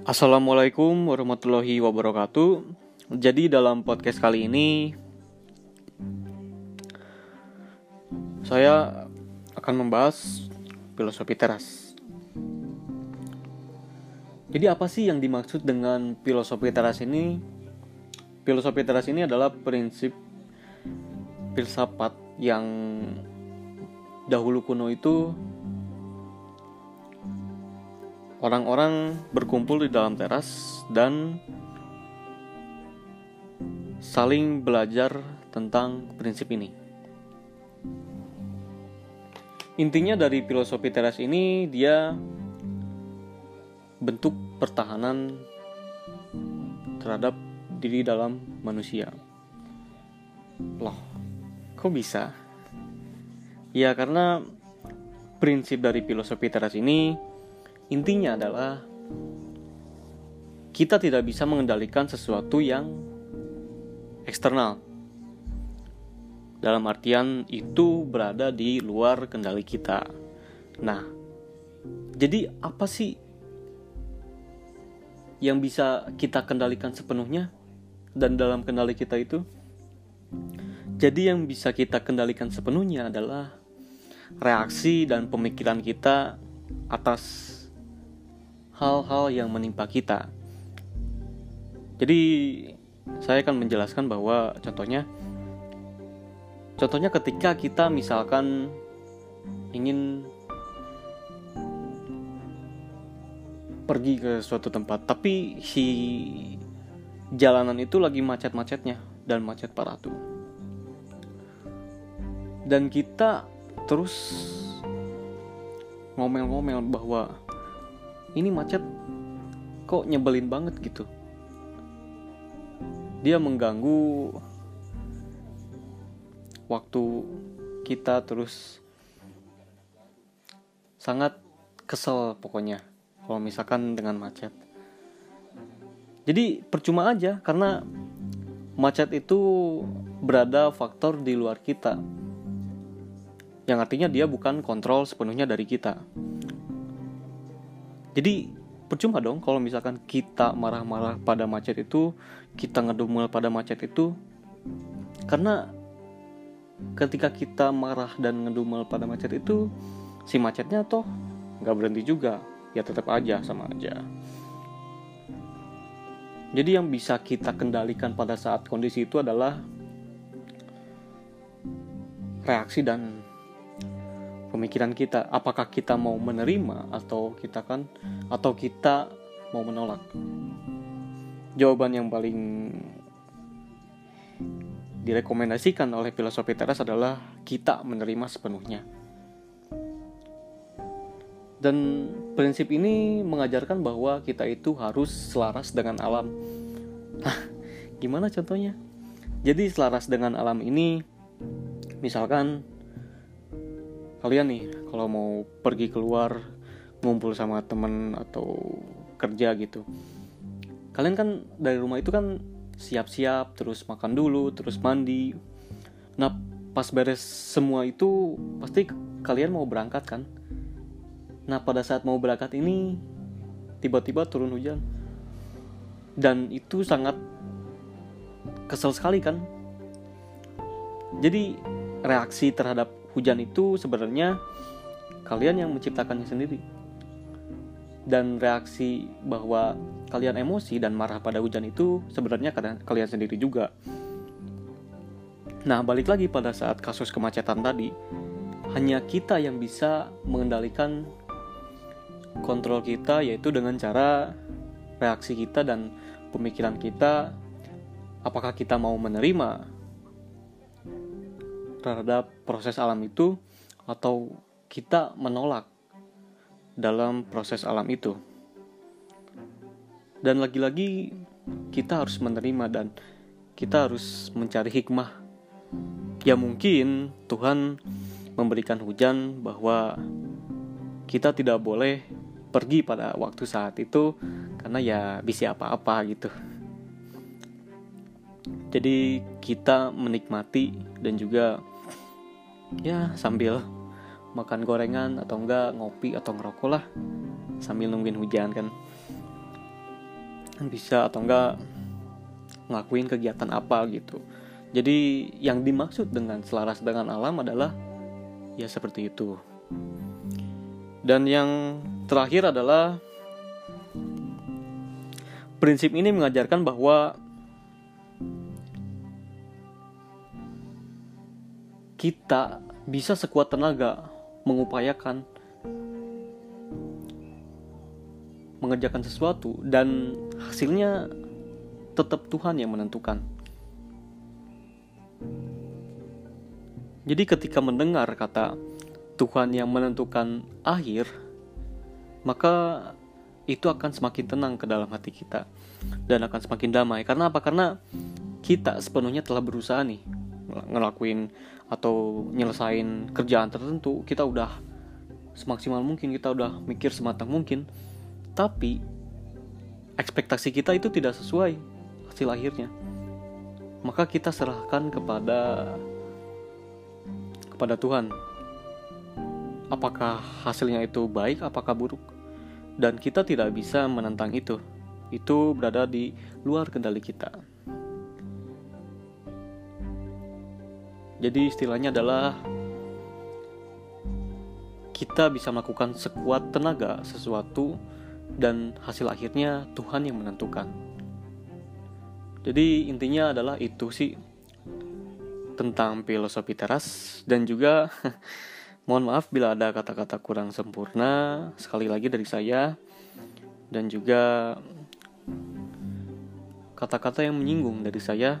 Assalamualaikum warahmatullahi wabarakatuh. Jadi dalam podcast kali ini saya akan membahas filosofi teras. Jadi apa sih yang dimaksud dengan filosofi teras ini? Filosofi teras ini adalah prinsip filsafat yang dahulu kuno itu orang-orang berkumpul di dalam teras dan saling belajar tentang prinsip ini. Intinya dari filosofi teras ini dia bentuk pertahanan terhadap diri dalam manusia. Loh, kok bisa? Ya karena prinsip dari filosofi teras ini Intinya adalah kita tidak bisa mengendalikan sesuatu yang eksternal. Dalam artian itu berada di luar kendali kita. Nah, jadi apa sih yang bisa kita kendalikan sepenuhnya dan dalam kendali kita itu? Jadi yang bisa kita kendalikan sepenuhnya adalah reaksi dan pemikiran kita atas hal-hal yang menimpa kita. Jadi saya akan menjelaskan bahwa contohnya contohnya ketika kita misalkan ingin pergi ke suatu tempat tapi si jalanan itu lagi macet-macetnya dan macet parah tuh. Dan kita terus ngomel-ngomel bahwa ini macet. Kok nyebelin banget gitu? Dia mengganggu waktu kita terus sangat kesel pokoknya kalau misalkan dengan macet. Jadi percuma aja karena macet itu berada faktor di luar kita. Yang artinya dia bukan kontrol sepenuhnya dari kita jadi percuma dong kalau misalkan kita marah-marah pada macet itu kita ngedumel pada macet itu karena ketika kita marah dan ngedumel pada macet itu si macetnya toh nggak berhenti juga. Ya tetap aja sama aja. Jadi yang bisa kita kendalikan pada saat kondisi itu adalah reaksi dan pemikiran kita apakah kita mau menerima atau kita kan atau kita mau menolak? Jawaban yang paling direkomendasikan oleh filosofi teras adalah kita menerima sepenuhnya. Dan prinsip ini mengajarkan bahwa kita itu harus selaras dengan alam. Nah gimana contohnya? Jadi selaras dengan alam ini misalkan kalian nih kalau mau pergi keluar ngumpul sama temen atau kerja gitu. Kalian kan dari rumah itu kan siap-siap terus makan dulu terus mandi. Nah pas beres semua itu pasti kalian mau berangkat kan? Nah pada saat mau berangkat ini tiba-tiba turun hujan. Dan itu sangat kesel sekali kan? Jadi reaksi terhadap hujan itu sebenarnya kalian yang menciptakannya sendiri. Dan reaksi bahwa kalian emosi dan marah pada hujan itu sebenarnya kalian sendiri juga. Nah, balik lagi pada saat kasus kemacetan tadi, hanya kita yang bisa mengendalikan kontrol kita yaitu dengan cara reaksi kita dan pemikiran kita apakah kita mau menerima terhadap proses alam itu atau kita menolak dalam proses alam itu. Dan lagi-lagi kita harus menerima dan kita harus mencari hikmah. Ya mungkin Tuhan memberikan hujan bahwa kita tidak boleh pergi pada waktu saat itu karena ya bisa apa-apa gitu. Jadi kita menikmati dan juga ya sambil makan gorengan atau enggak ngopi atau ngerokok lah sambil nungguin hujan kan. Bisa atau enggak ngelakuin kegiatan apa gitu. Jadi yang dimaksud dengan selaras dengan alam adalah ya seperti itu. Dan yang terakhir adalah prinsip ini mengajarkan bahwa kita bisa sekuat tenaga mengupayakan mengerjakan sesuatu dan hasilnya tetap Tuhan yang menentukan. Jadi ketika mendengar kata Tuhan yang menentukan akhir, maka itu akan semakin tenang ke dalam hati kita dan akan semakin damai. Karena apa? Karena kita sepenuhnya telah berusaha nih ngelakuin atau nyelesain kerjaan tertentu, kita udah semaksimal mungkin, kita udah mikir sematang mungkin. Tapi ekspektasi kita itu tidak sesuai hasil akhirnya. Maka kita serahkan kepada kepada Tuhan. Apakah hasilnya itu baik apakah buruk? Dan kita tidak bisa menentang itu. Itu berada di luar kendali kita jadi istilahnya adalah kita bisa melakukan sekuat tenaga sesuatu dan hasil akhirnya Tuhan yang menentukan. Jadi intinya adalah itu sih tentang filosofi teras dan juga mohon maaf bila ada kata-kata kurang sempurna sekali lagi dari saya dan juga kata-kata yang menyinggung dari saya.